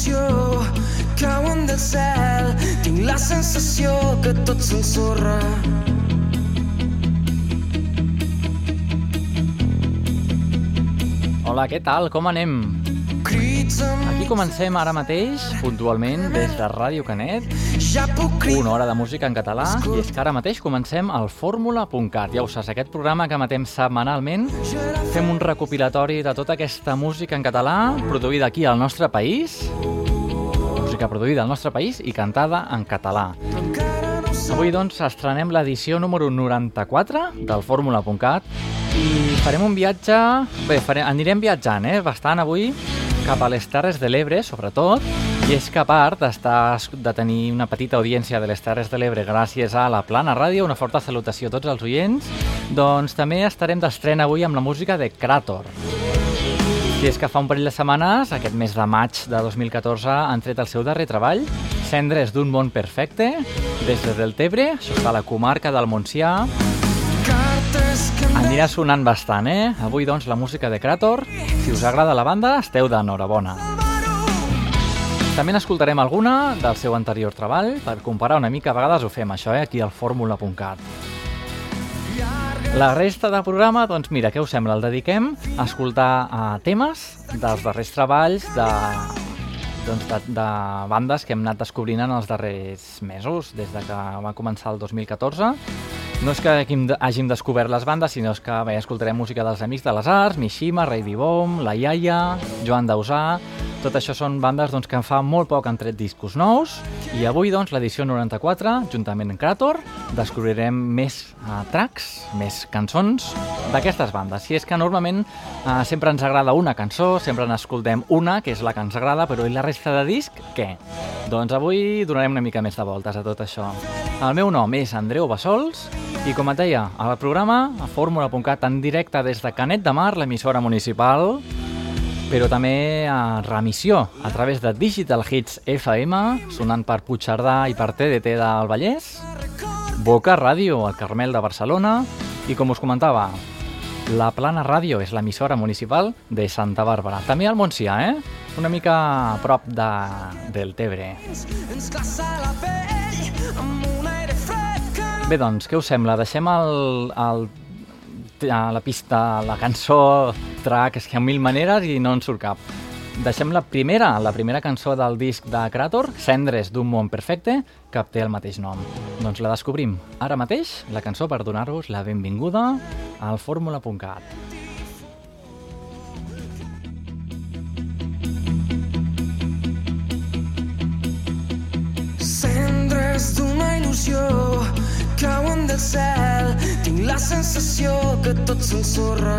il·lusió cauen del cel. Tinc la sensació que tot s'ensorra. Hola, què tal? Com anem? Aquí comencem ara mateix, puntualment, des de Ràdio Canet, una hora de música en català, i és que ara mateix comencem el fórmula.cat. Ja ho saps, aquest programa que matem setmanalment, fem un recopilatori de tota aquesta música en català, produïda aquí al nostre país, música produïda al nostre país i cantada en català. Avui, doncs, estrenem l'edició número 94 del fórmula.cat i farem un viatge... Bé, farem, anirem viatjant, eh? Bastant avui cap a les Terres de l'Ebre, sobretot, i és que a part de tenir una petita audiència de les Terres de l'Ebre gràcies a la Plana Ràdio, una forta salutació a tots els oients, doncs també estarem d'estrena avui amb la música de Krator. I és que fa un parell de setmanes, aquest mes de maig de 2014, han tret el seu darrer treball, Cendres d'un món perfecte, des de Deltebre, això està a la comarca del Montsià, Anirà sonant bastant, eh? Avui, doncs, la música de Krator. Si us agrada la banda, esteu d'enhorabona. També n'escoltarem alguna del seu anterior treball per comparar una mica, a vegades ho fem això, eh? aquí al fórmula.cat. La resta de programa, doncs mira, què us sembla? El dediquem a escoltar uh, temes dels darrers treballs de, doncs, de, de bandes que hem anat descobrint en els darrers mesos, des de que va començar el 2014 no és que hàgim descobert les bandes, sinó que bé, escoltarem música dels Amics de les Arts, Mishima, Rei Bom, La Iaia, Joan Dausà... Tot això són bandes doncs, que fa molt poc han tret discos nous i avui, doncs, l'edició 94, juntament amb Krator, descobrirem més uh, tracks, més cançons d'aquestes bandes. Si és que normalment uh, sempre ens agrada una cançó, sempre n'escoltem una, que és la que ens agrada, però i la resta de disc, què? Doncs avui donarem una mica més de voltes a tot això. El meu nom és Andreu Bassols i com et deia, al programa a fórmula.cat en directe des de Canet de Mar, l'emissora municipal, però també a remissió a través de Digital Hits FM, sonant per Puigcerdà i per TDT del Vallès, Boca Ràdio, al Carmel de Barcelona, i com us comentava, la Plana Ràdio és l'emissora municipal de Santa Bàrbara. També al Montsià, eh? Una mica a prop de, del Tebre. Bé, doncs, què us sembla? Deixem el, el, la pista, la cançó, track, és que hi ha mil maneres i no en surt cap. Deixem la primera, la primera cançó del disc de Krator, Cendres d'un món perfecte, que té el mateix nom. Doncs la descobrim ara mateix, la cançó per donar-vos la benvinguda al fórmula.cat. Cendres d'una il·lusió cauen del cel. Tinc la sensació que tot s'ensorra.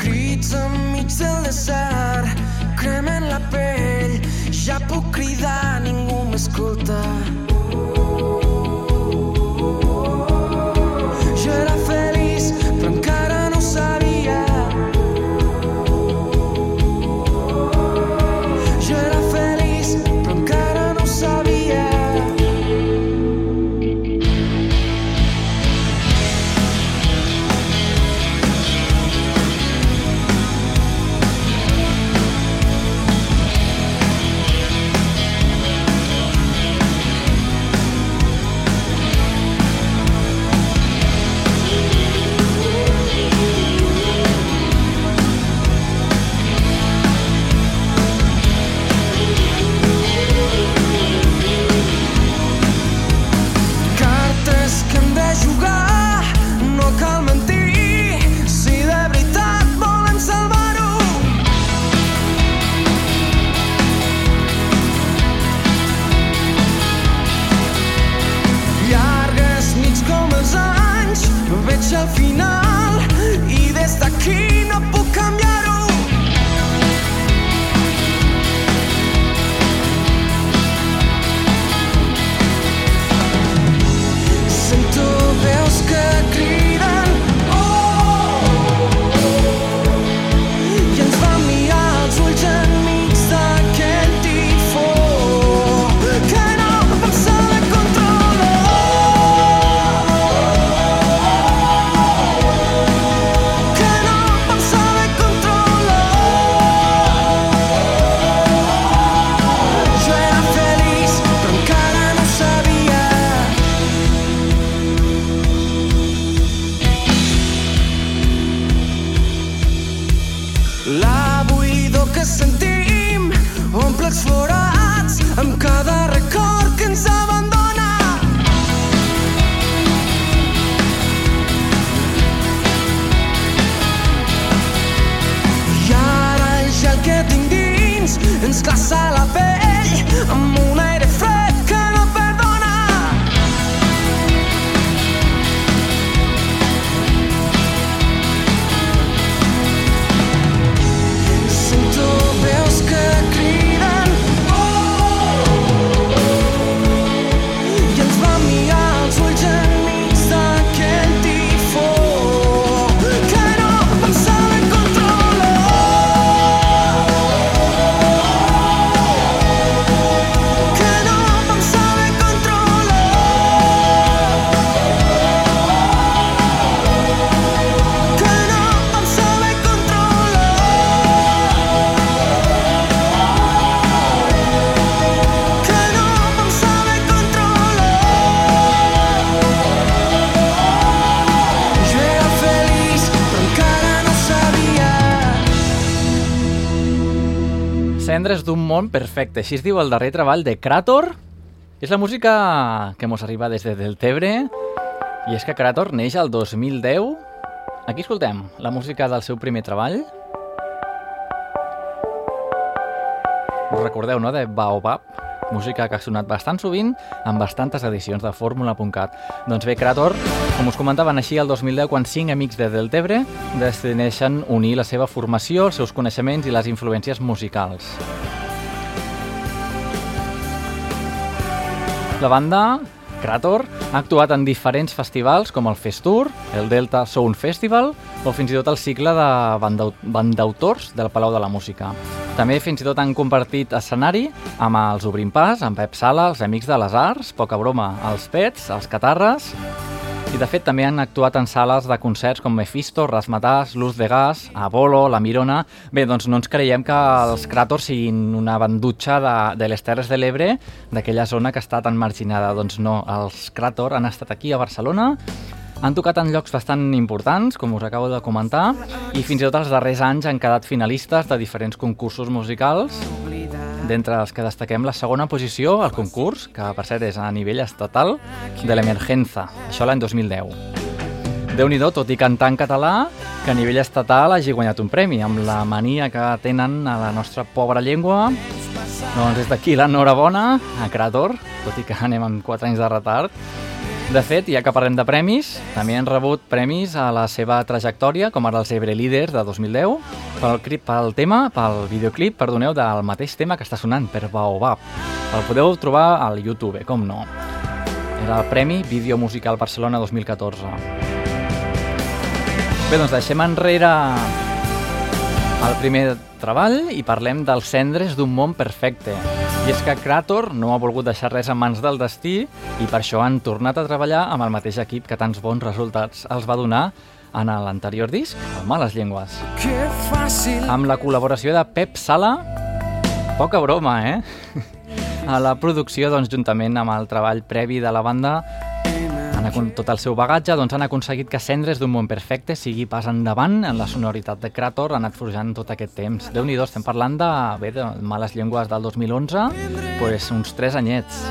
Crits enmig del desert, cremen la pell. Ja puc cridar, ningú m'escolta. Món perfecte, així es diu el darrer treball de Krator. És la música que mos arriba des de Deltebre i és que Krator neix el 2010. Aquí escoltem la música del seu primer treball. Us recordeu, no?, de Baobab, música que ha sonat bastant sovint en bastantes edicions de Fórmula.cat. Doncs bé, Krator, com us comentaven així el 2010, quan cinc amics de Deltebre decideixen unir la seva formació, els seus coneixements i les influències musicals. La banda, Krator, ha actuat en diferents festivals com el Festour, el Delta Sound Festival o fins i tot el cicle de bandau- bandautors del Palau de la Música. També fins i tot han compartit escenari amb els Obrim Pas, amb Pep Sala, els Amics de les Arts, poca broma, els Pets, els Catarres... I de fet també han actuat en sales de concerts com Mephisto, Rasmatàs, Luz de Gas, Apolo, La Mirona... Bé, doncs no ens creiem que els Cràtors siguin una bandutxa de, de les Terres de l'Ebre, d'aquella zona que està tan marginada. Doncs no, els Cràtor han estat aquí a Barcelona, han tocat en llocs bastant importants, com us acabo de comentar, i fins i tot els darrers anys han quedat finalistes de diferents concursos musicals, d'entre els que destaquem la segona posició al concurs, que per cert és a nivell estatal, de l'Emergenza, això l'any 2010. déu nhi tot i cantar en català, que a nivell estatal hagi guanyat un premi, amb la mania que tenen a la nostra pobra llengua. Doncs des d'aquí l'enhorabona a Krator, tot i que anem amb 4 anys de retard. De fet, ja que parlem de premis, també han rebut premis a la seva trajectòria, com ara els Ebre Leaders de 2010, pel, clip, pel tema, pel videoclip, perdoneu, del mateix tema que està sonant, per Baobab. El podeu trobar al YouTube, com no. Era el Premi Vídeo Musical Barcelona 2014. Bé, doncs deixem enrere el primer treball i parlem dels cendres d'un món perfecte. I és que Krator no ha volgut deixar res en mans del destí i per això han tornat a treballar amb el mateix equip que tants bons resultats els va donar en l'anterior disc, el Males Llengües. Amb la col·laboració de Pep Sala, poca broma, eh? A la producció, doncs, juntament amb el treball previ de la banda, han acon tot el seu bagatge, doncs han aconseguit que Cendres d'un món perfecte sigui pas endavant en la sonoritat de Krator, ha anat forjant tot aquest temps. déu nhi estem parlant de, bé, de Males Llengües del 2011, pues, uns 3 anyets.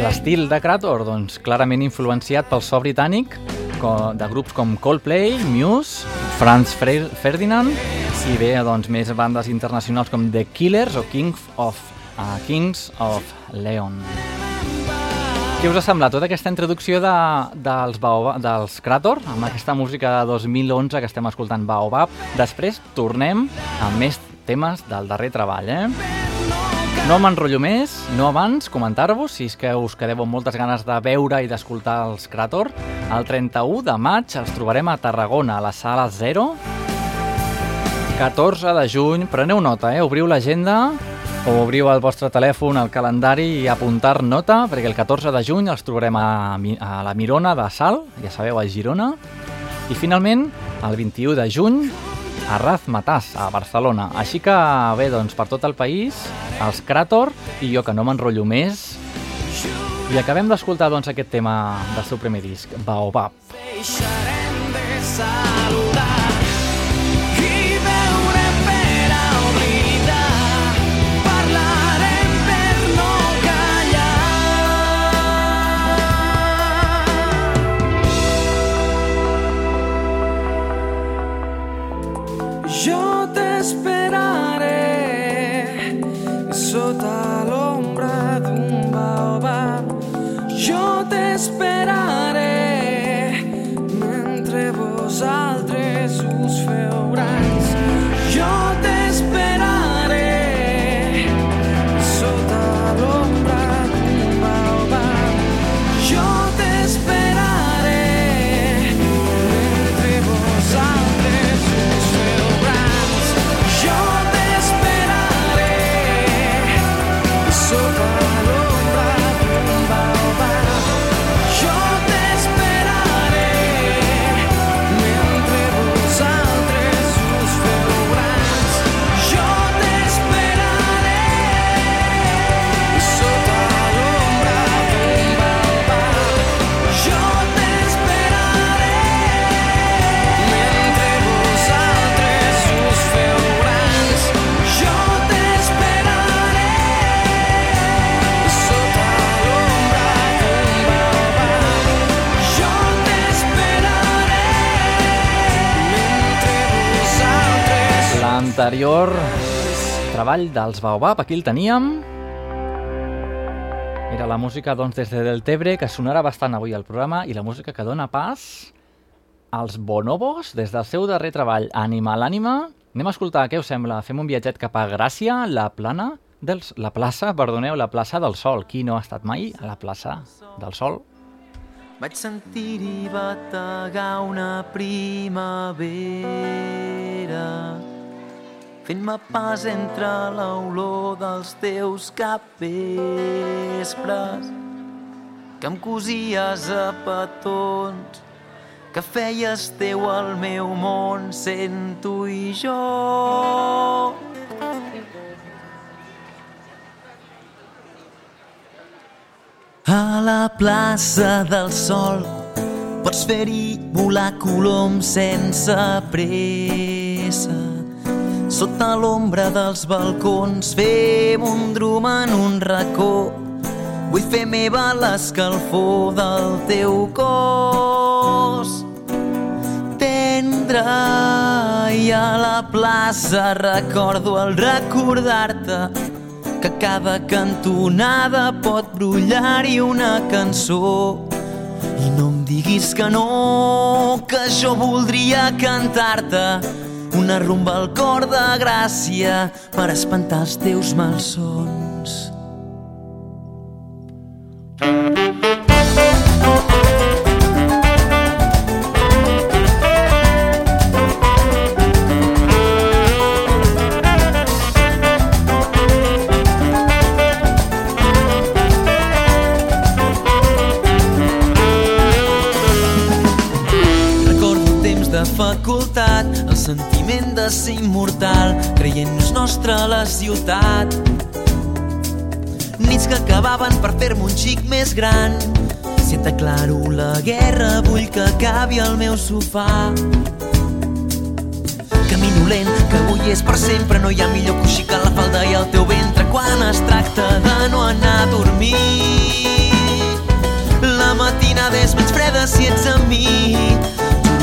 L'estil de Krator, doncs, clarament influenciat pel so britànic, de grups com Coldplay, Muse, Franz Ferdinand, i bé, doncs, més bandes internacionals com The Killers o Kings of, uh, Kings of Leon. Què us ha semblat tota aquesta introducció de, dels, Baoba, dels Krator, amb aquesta música de 2011 que estem escoltant Baobab? Després tornem amb més temes del darrer treball, eh? No m'enrotllo més, no abans comentar-vos, si és que us quedeu amb moltes ganes de veure i d'escoltar els Krator. El 31 de maig els trobarem a Tarragona, a la sala 0. 14 de juny, preneu nota, eh? obriu l'agenda o obriu el vostre telèfon, el calendari i apuntar nota, perquè el 14 de juny els trobarem a, a la Mirona de Sal, ja sabeu, a Girona. I finalment, el 21 de juny, a Razmatàs, a Barcelona. Així que, bé, doncs, per tot el país, els Krator i jo, que no m'enrotllo més, i acabem d'escoltar, doncs, aquest tema del seu primer disc, Baobab. deixarem de saludar callar jo te t'esperaré sota l'ombra d'un baobab. Jo t'esperaré mentre vosaltres treball dels Baobab, aquí el teníem. Era la música doncs, des de Deltebre, que sonarà bastant avui al programa, i la música que dona pas als Bonobos, des del seu darrer treball, Animal Ànima. Anem a escoltar, què us sembla? Fem un viatget cap a Gràcia, la plana dels... la plaça, perdoneu, la plaça del Sol. Qui no ha estat mai a la plaça del Sol? Vaig sentir-hi bategar una primavera fent-me pas entre l'olor dels teus capvespres que em cosies a petons que feies teu el meu món sent tu i jo. A la plaça del Sol pots fer-hi volar coloms sense pressa. Sota l'ombra dels balcons fem un drum en un racó. Vull fer meva l'escalfor del teu cos. Tendre i a la plaça recordo el recordar-te que cada cantonada pot brollar-hi una cançó. I no em diguis que no, que jo voldria cantar-te una rumba al cor de gràcia per espantar els teus malsons. Que acabi al meu sofà. Camino lent, que avui és per sempre, no hi ha millor coixí que la falda i el teu ventre quan es tracta de no anar a dormir. La matinada és menys freda si ets amb mi.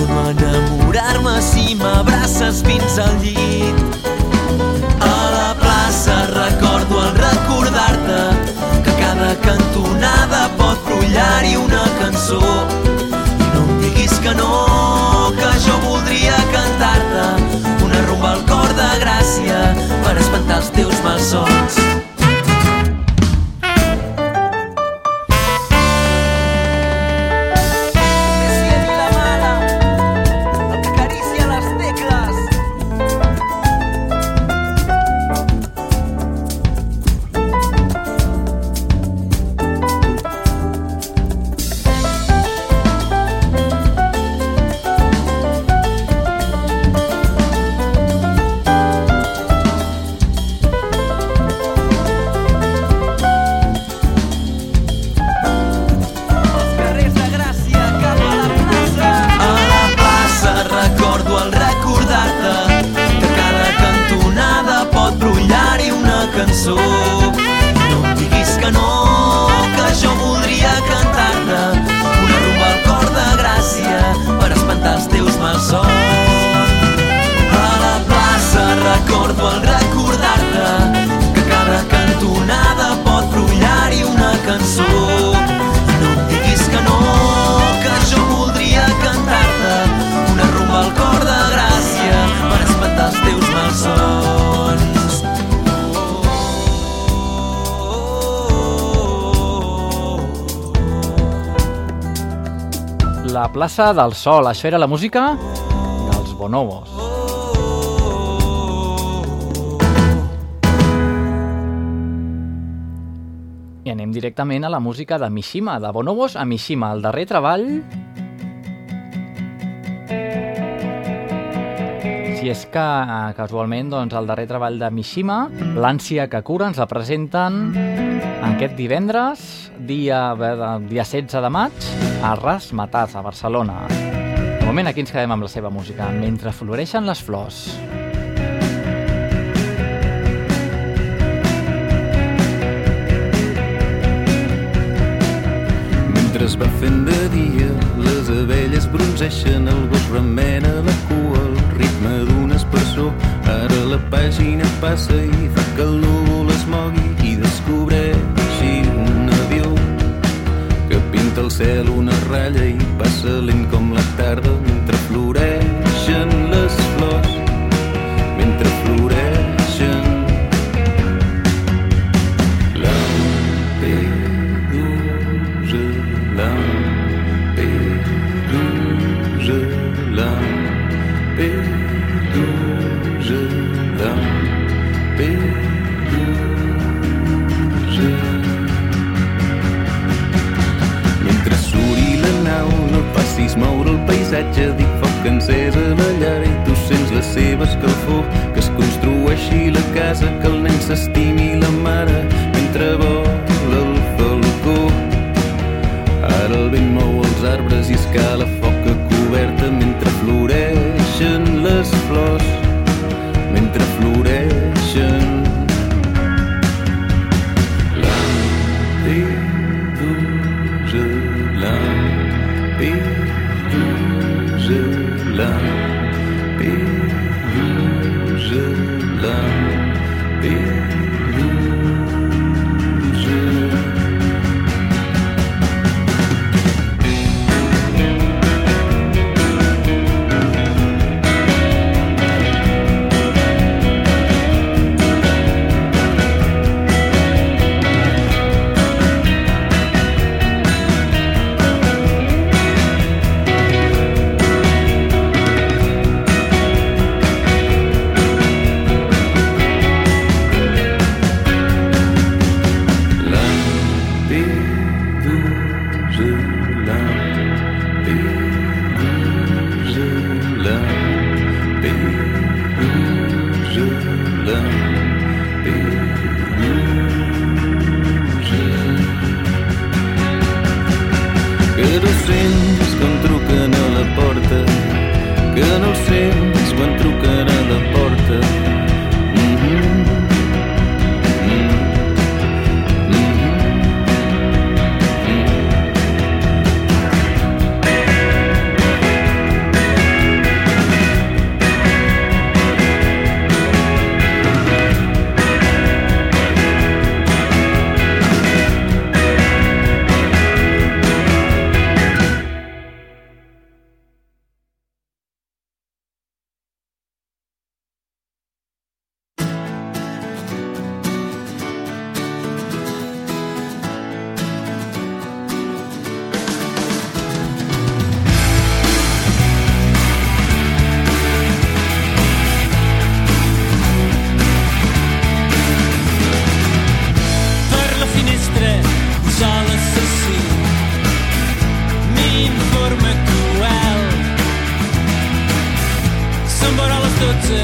No enamorar-me si m'abraces fins al llit. A la plaça recordo el recordar-te que cada cantonada pot brollar-hi una cançó. Espantar els la plaça del Sol. Això era la música dels Bonobos. I anem directament a la música de Mishima, de Bonobos a Mishima, el darrer treball... Si és que, eh, casualment, doncs, el darrer treball de Mishima, l'ànsia que cura, ens la presenten aquest divendres, dia, eh, dia 16 de maig, a Ras Mataz, a Barcelona. De moment aquí ens quedem amb la seva música, mentre floreixen les flors. Mentre es va fent de dia, les abelles bronzeixen, el gos remena la cua, el ritme d'un espersor. Ara la pàgina passa i fa que el núvol es mogui i avió que pinta el cel una ratlla i passa lent com la tarda mentre floreixen paisatge, dic foc encès a la llar i tu sents la seva escalfor, que es construeixi la casa, que el nen s'estimi la mare, mentre vola el falcó. Ara el vent mou els arbres i escala foca coberta mentre floreixen les flors, mentre floreixen. understood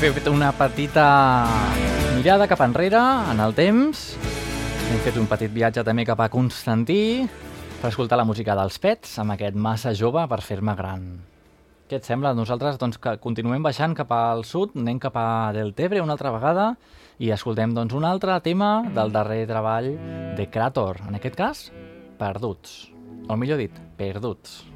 fet una petita mirada cap enrere en el temps. Hem fet un petit viatge també cap a Constantí per escoltar la música dels Pets amb aquest massa jove per fer-me gran. Què et sembla? Nosaltres doncs, que continuem baixant cap al sud, anem cap a Deltebre una altra vegada i escoltem doncs, un altre tema del darrer treball de Krator, en aquest cas, Perduts. O millor dit, Perduts.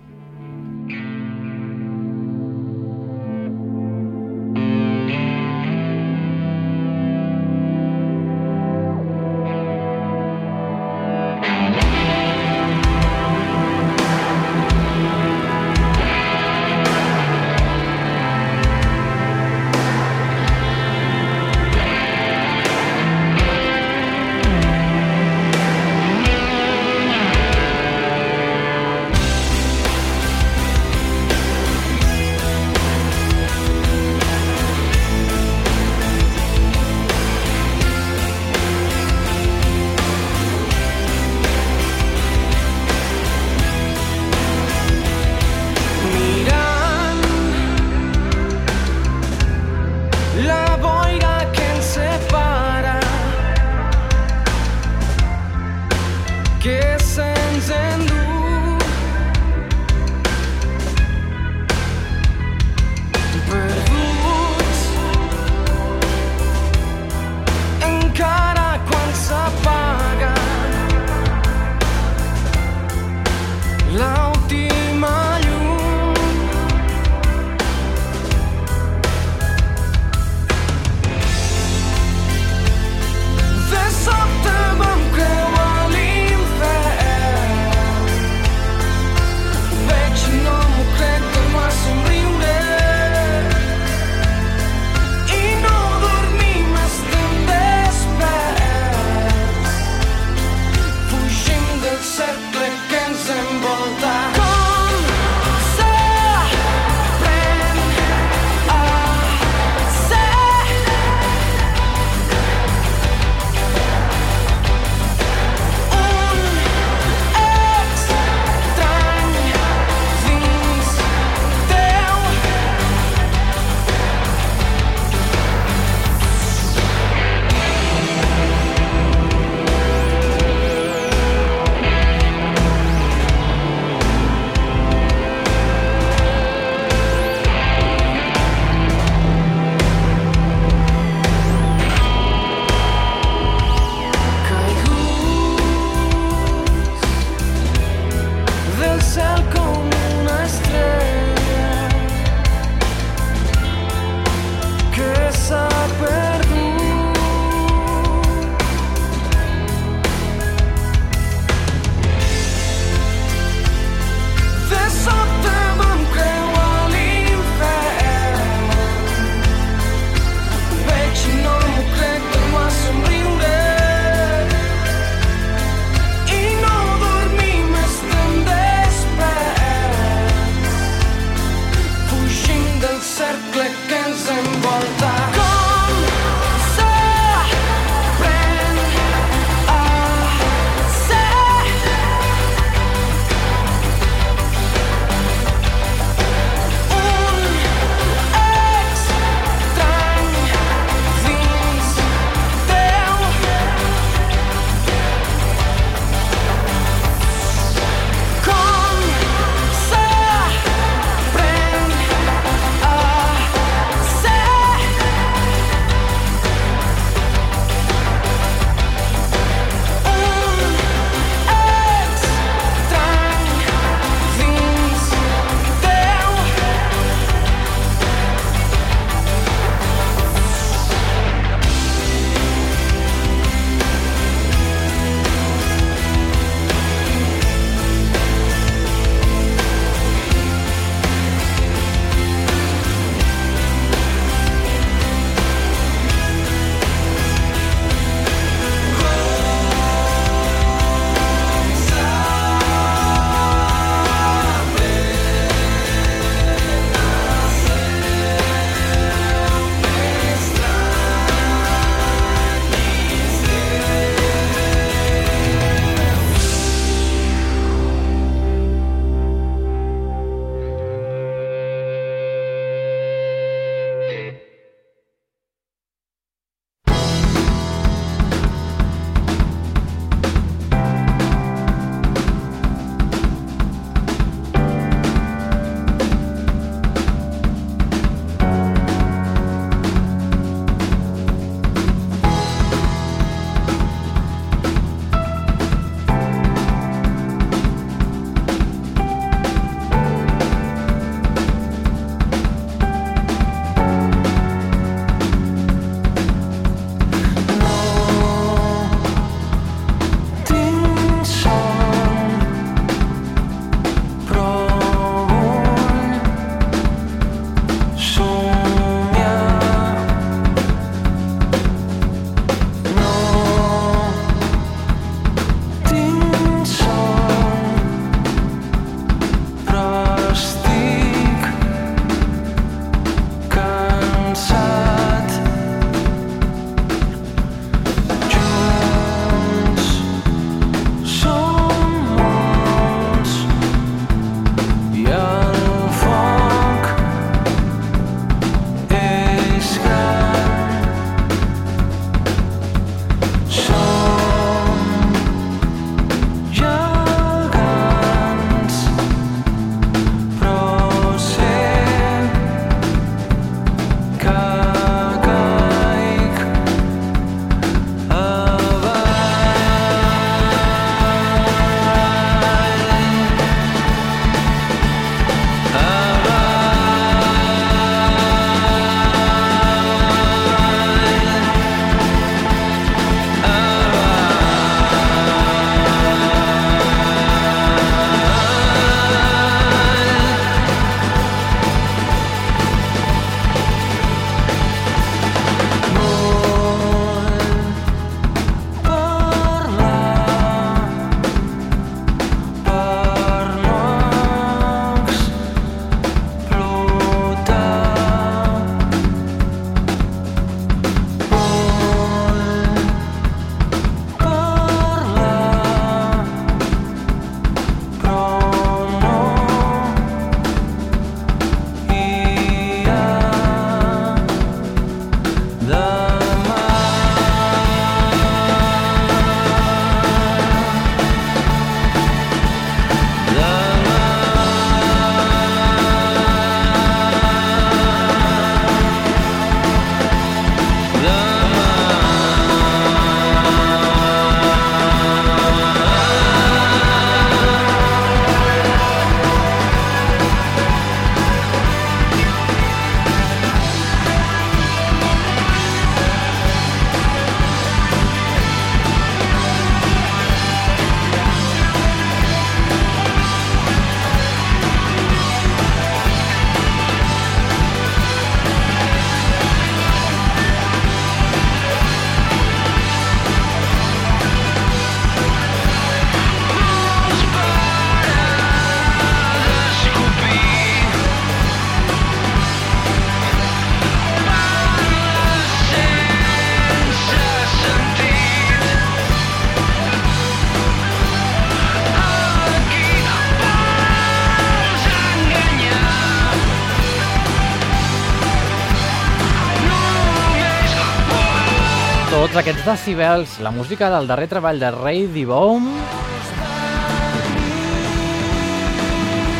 Aquests decibels, la música del darrer treball de Ray Diboom,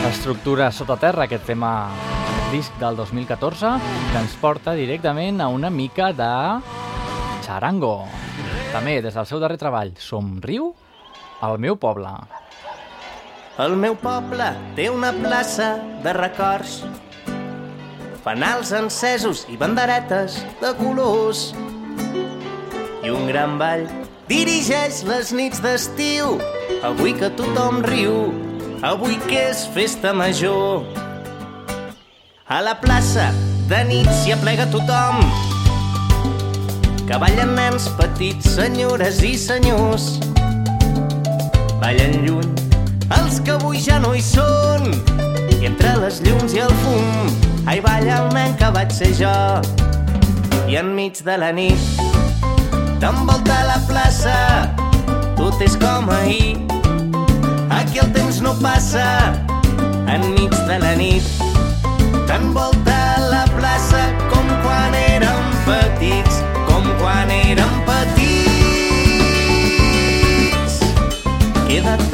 l'estructura sota terra, aquest tema disc del 2014, que ens porta directament a una mica de charango. També des del seu darrer treball, Somriu, al meu poble. El meu poble té una plaça de records fanals encesos i banderetes de colors. I un gran ball dirigeix les nits d'estiu, avui que tothom riu, avui que és festa major. A la plaça de nit s'hi aplega tothom, que ballen nens petits, senyores i senyors. Ballen lluny els que avui ja no hi són, i entre les llums i el fum, ai balla el nen que vaig ser jo. I enmig de la nit, t'envolta la plaça, tot és com ahir. Aquí el temps no passa, enmig de la nit, t'envolta la plaça com quan érem petits, com quan érem petits. Queda't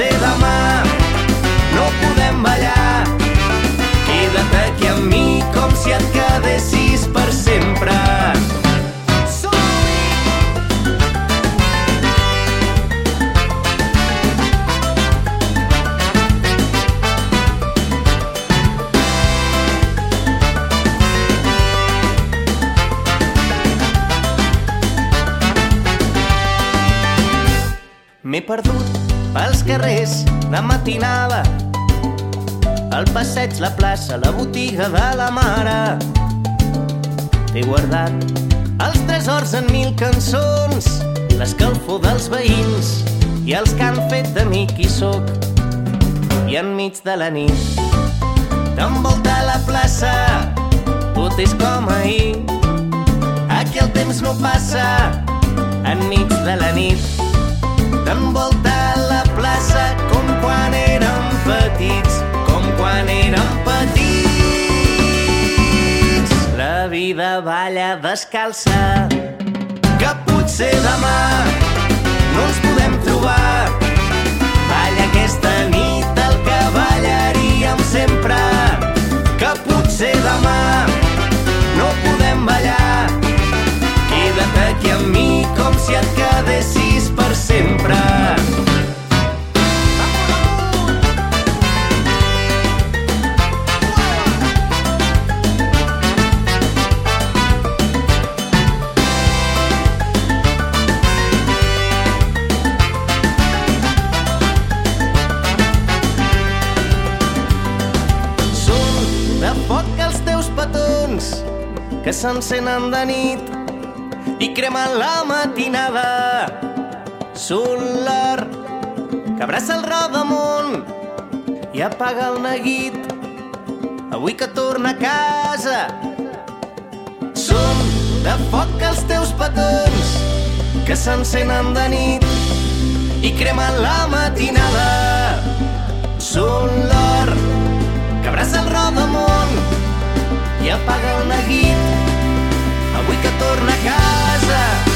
potser demà no podem ballar. Queda't aquí amb mi com si et quedessis per sempre. M'he perdut pels carrers de matinada el passeig, la plaça, la botiga de la mare. T'he guardat els tresors en mil cançons, l'escalfor dels veïns i els que han fet mi qui sóc. I enmig de la nit t'envolta la plaça, tot és com ahir. Aquí el temps no passa, enmig de la nit t'envolta plaça com quan érem petits, com quan érem petits. La vida balla descalça, que potser demà no ens podem trobar. Balla aquesta nit el que ballaríem sempre, que potser demà no podem ballar. Queda't aquí amb mi com si et quedessis per sempre. Que s'encenen de nit i cremen la matinada. Són l'or que abraça el rodamunt i apaga el neguit avui que torna a casa. Són de foc els teus petons que s'encenen de nit i cremen la matinada. Són l'or que abraça el rodamunt i apaga el neguit avui que torna a casa.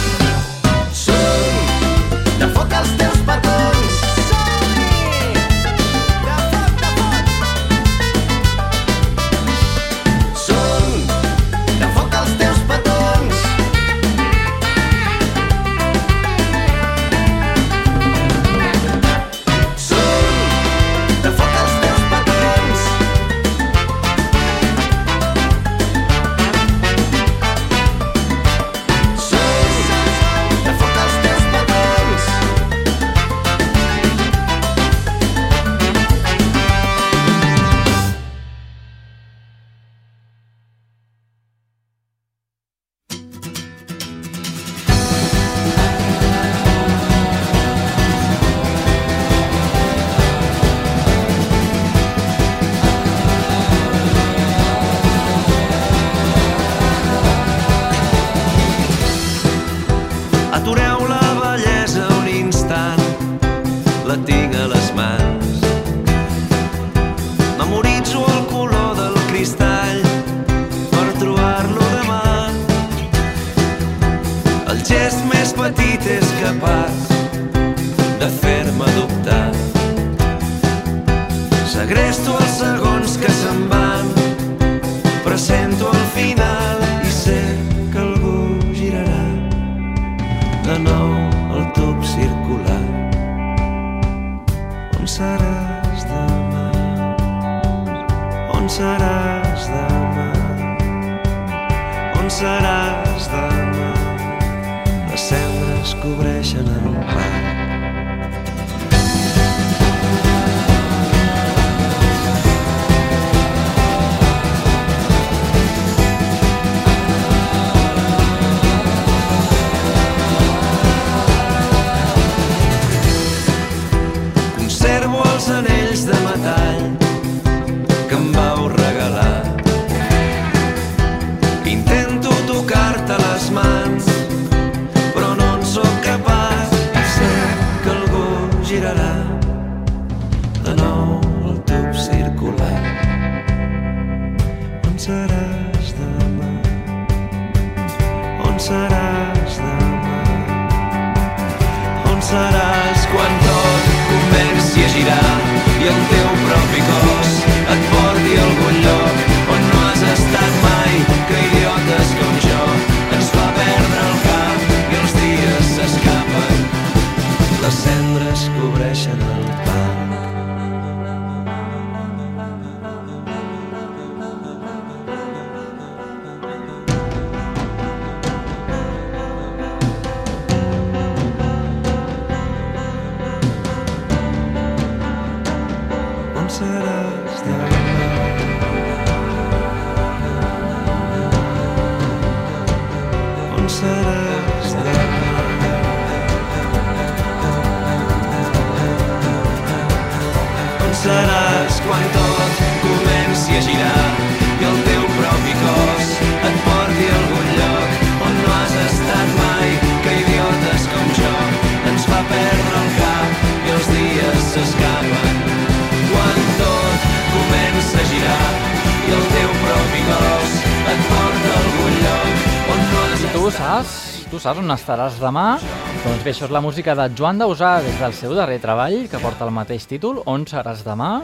tu saps, tu saps on estaràs demà? Doncs bé, això és la música de Joan Dausà des del seu darrer treball, que porta el mateix títol, On seràs demà?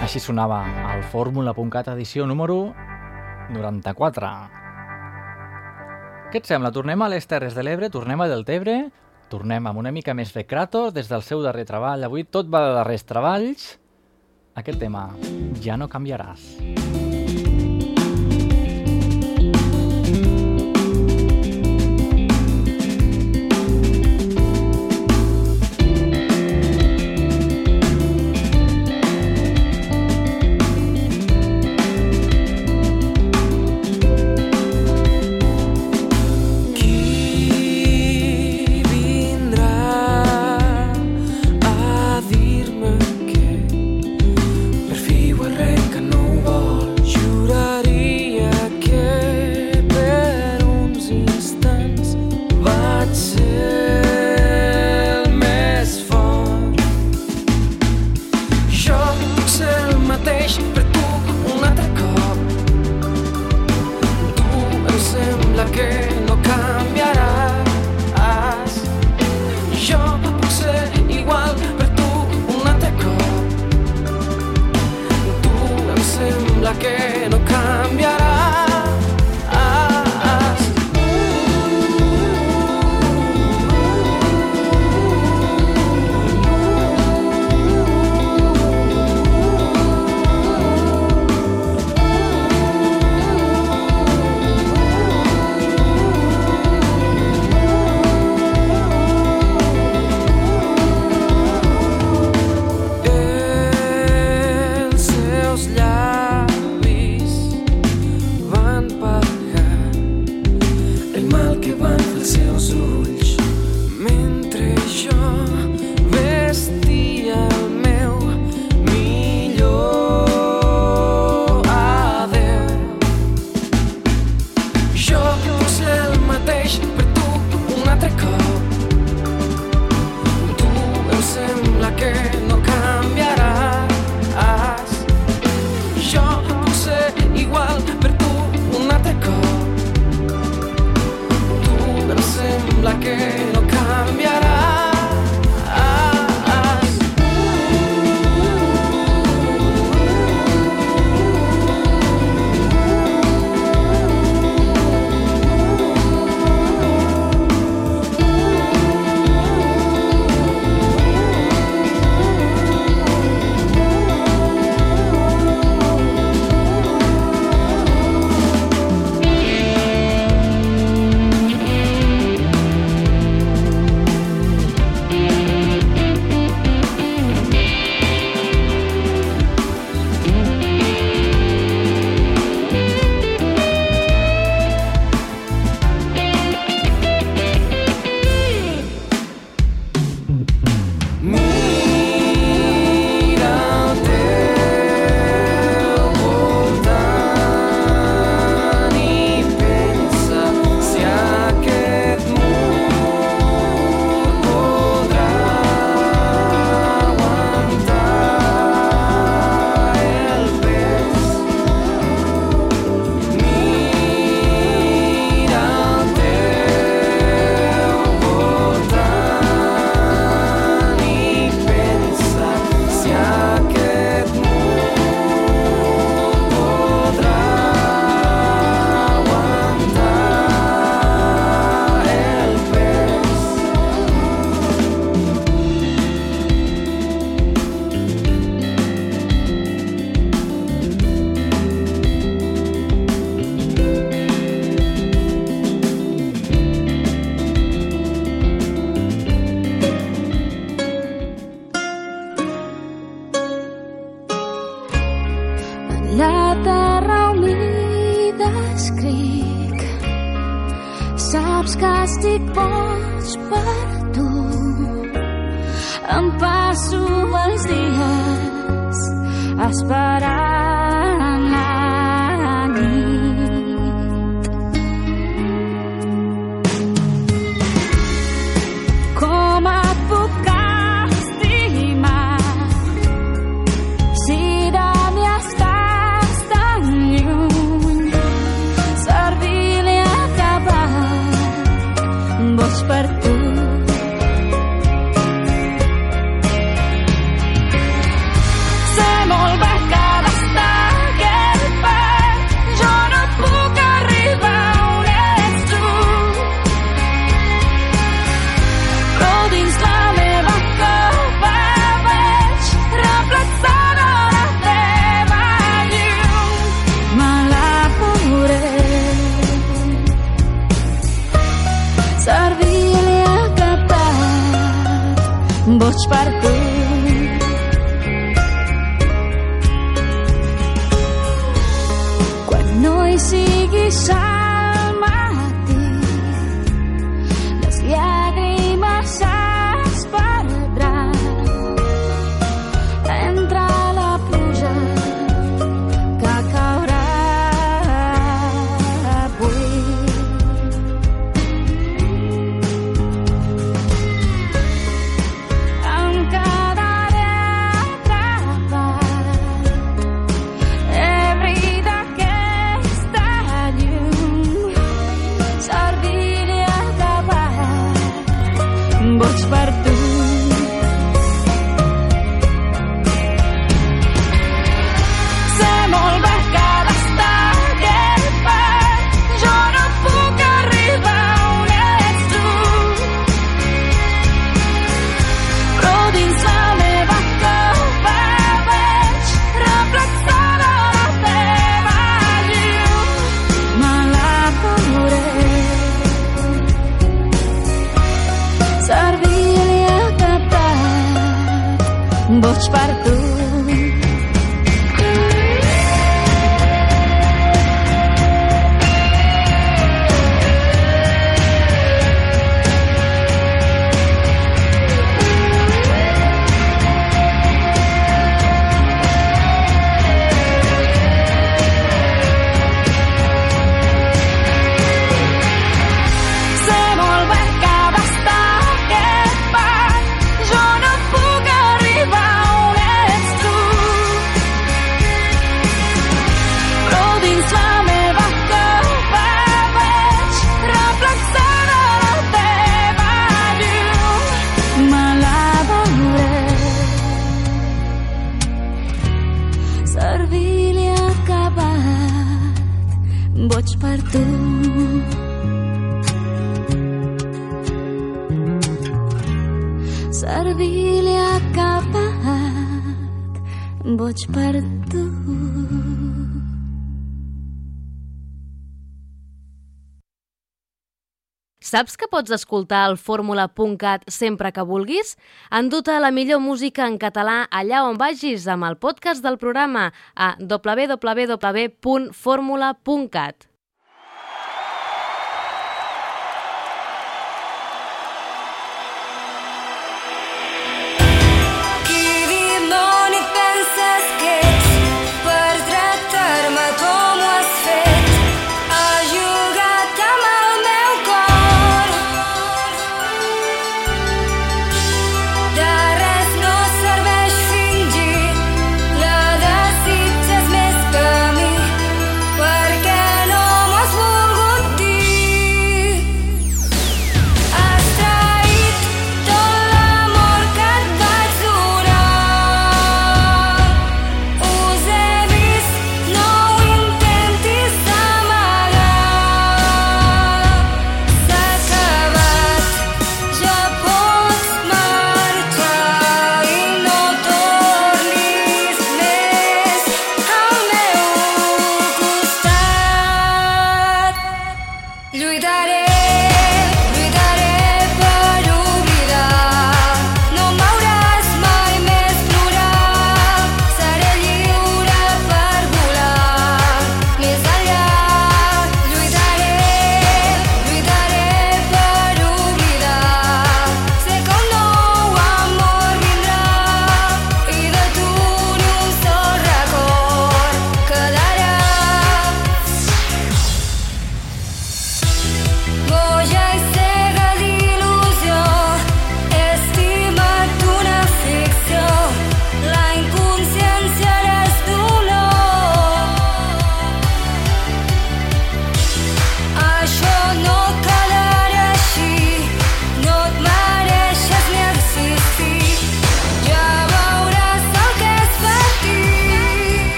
Així sonava el fórmula.cat edició número 94. Què et sembla? Tornem a les Terres de l'Ebre, tornem a Deltebre, tornem amb una mica més de Kratos des del seu darrer treball. Avui tot va de darrers treballs. Aquest tema, Ja no canviaràs. Ja no canviaràs. much, but Saps que pots escoltar el fórmula.cat sempre que vulguis? Enduta la millor música en català allà on vagis amb el podcast del programa a www.fórmula.cat.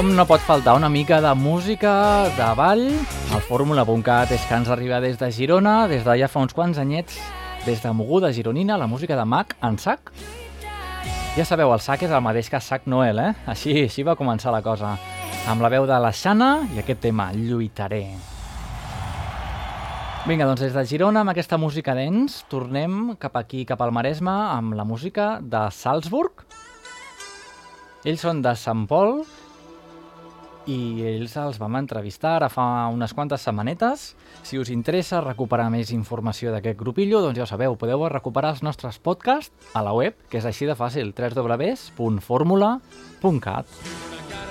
Com no pot faltar una mica de música de ball, el Fórmula.cat és que ens arriba des de Girona, des de ja fa uns quants anyets, des de Moguda Gironina, la música de Mac en sac. Ja sabeu, el sac és el mateix que sac Noel, eh? Així, així va començar la cosa. Amb la veu de la Xana i aquest tema, Lluitaré. Vinga, doncs des de Girona, amb aquesta música dents, tornem cap aquí, cap al Maresme, amb la música de Salzburg. Ells són de Sant Pol i ells els vam entrevistar ara fa unes quantes setmanetes. Si us interessa recuperar més informació d'aquest grupillo, doncs ja ho sabeu, podeu recuperar els nostres podcasts a la web, que és així de fàcil, www.formula.cat.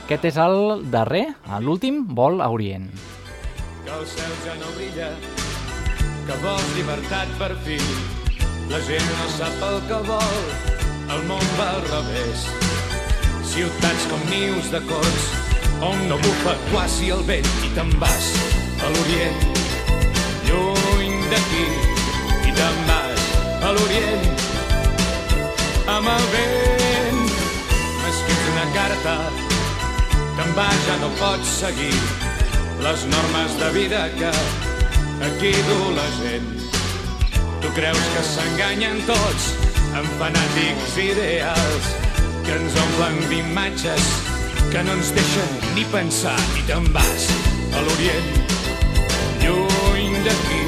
Aquest és el darrer, l'últim vol a Orient. que el cel ja no brilla, que vols llibertat per fi. La gent no sap el que vol, el món va al revés. Ciutats com nius de cots, on no bufa quasi el vent i te'n vas a l'Orient. Lluny d'aquí i te'n vas a l'Orient amb el vent. M'escrius una carta, te'n vas, ja no pots seguir les normes de vida que aquí du la gent. Tu creus que s'enganyen tots amb fanàtics ideals que ens omplen d'imatges que no ens deixen ni pensar i te'n vas. A l'Orient lluny d'aquí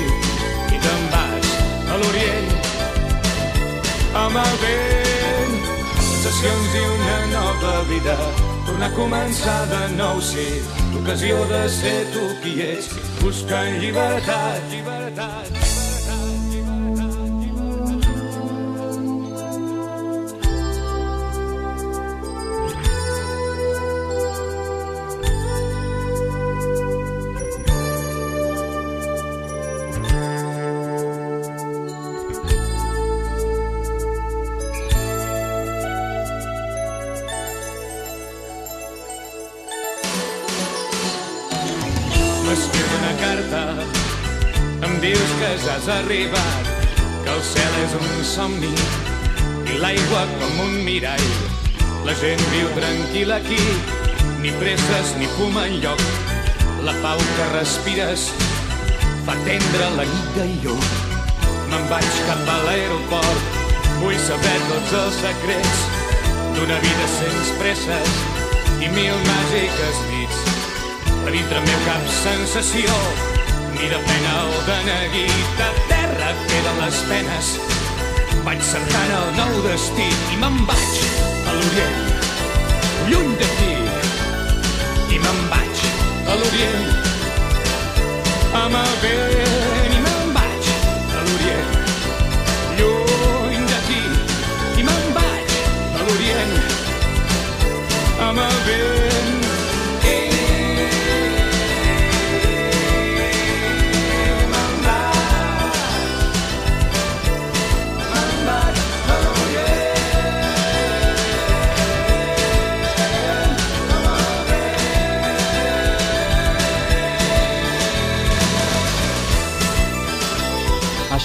i te'n vas. A l'Orient amb el vent sensacions i una nova vida. Tornar a començar de nou sí. L'ocasió de ser tu qui ets buscant llibertat llibertat, llibertat, has arribat, que el cel és un somni i l'aigua com un mirall. La gent viu tranquil aquí, ni presses ni fuma enlloc. La pau que respires fa tendre la nit llum. Me'n vaig cap a l'aeroport, vull saber tots els secrets d'una vida sense presses i mil màgiques nits. A dintre meu cap sensació, ni de pena o de neguit, a terra queden les penes. Vaig cercant el nou destí i me'n vaig a l'Orient, lluny d'aquí. I me'n vaig a l'Orient, amb el vent, i me'n vaig a l'Orient, lluny d'aquí. I me'n vaig a l'Orient, amb el vent.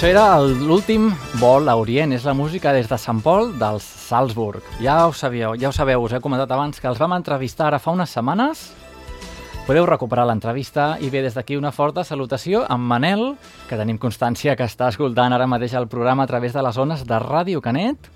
Era l'últim vol a Orient, és la música des de Sant Pol dels Salzburg. Ja ho sabíeu, ja ho sabeu, us he comentat abans que els vam entrevistar ara fa unes setmanes. Podeu recuperar l'entrevista i bé, des d'aquí una forta salutació amb Manel, que tenim constància que està escoltant ara mateix el programa a través de les zones de Ràdio Canet.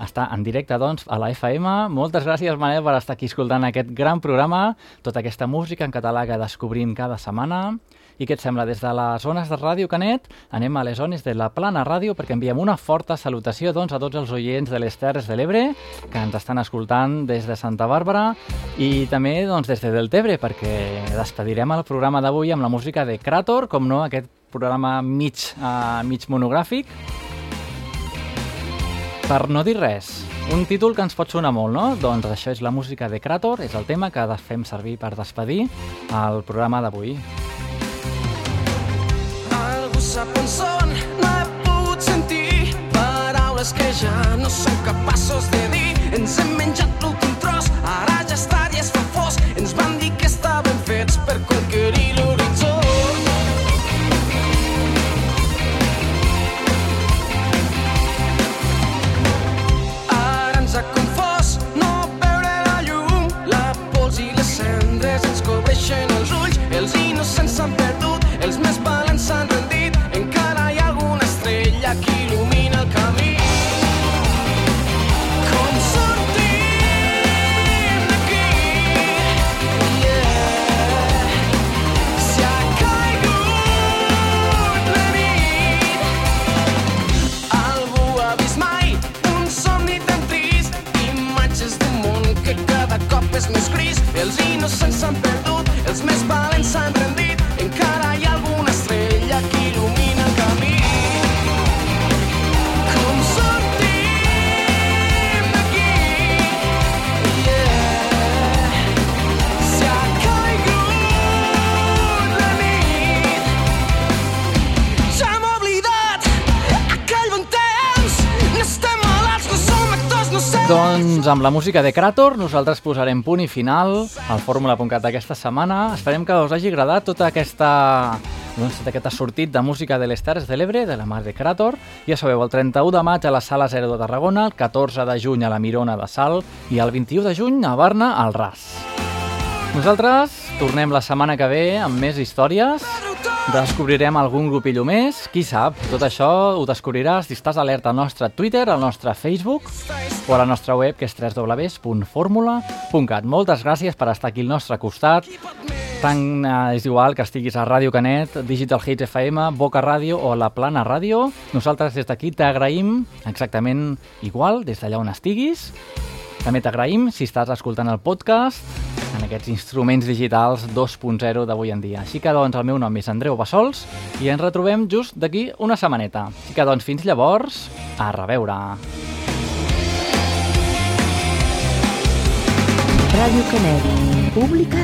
Està en directe, doncs, a la FM. Moltes gràcies, Manel, per estar aquí escoltant aquest gran programa, tota aquesta música en català que descobrim cada setmana. I què et sembla? Des de les zones de Ràdio Canet anem a les zones de la Plana Ràdio perquè enviem una forta salutació doncs, a tots els oients de les Terres de l'Ebre que ens estan escoltant des de Santa Bàrbara i també doncs, des de Deltebre perquè despedirem el programa d'avui amb la música de Krator, com no, aquest programa mig, uh, mig monogràfic Per no dir res, un títol que ens pot sonar molt, no? Doncs això és la música de Krator, és el tema que fem servir per despedir el programa d'avui. Algú sap on són, no he pogut sentir paraules que ja no som capaços de dir. Ens hem menjat l'últim tros, ara ja tard i amb la música de Krator nosaltres posarem punt i final al fórmula.cat d'aquesta setmana. Esperem que us hagi agradat tota aquesta doncs, aquest sortit de música de les Terres de l'Ebre, de la mar de Krator. Ja sabeu, el 31 de maig a la Sala 0 de Tarragona, el 14 de juny a la Mirona de Sal i el 21 de juny a Barna, al Ras. Nosaltres tornem la setmana que ve amb més històries. Descobrirem algun grupillo més, qui sap? Tot això ho descobriràs si estàs alerta al nostre Twitter, al nostre Facebook o a la nostra web, que és www.formula.cat. Moltes gràcies per estar aquí al nostre costat. Tant eh, és igual que estiguis a Ràdio Canet, Digital Hits FM, Boca Ràdio o La Plana Ràdio. Nosaltres des d'aquí t'agraïm exactament igual, des d'allà on estiguis. També t'agraïm si estàs escoltant el podcast en aquests instruments digitals 2.0 d'avui en dia. Així que, doncs, el meu nom és Andreu Bassols i ens retrobem just d'aquí una setmaneta. Així que, doncs, fins llavors, a reveure. Ràdio Canari. Pública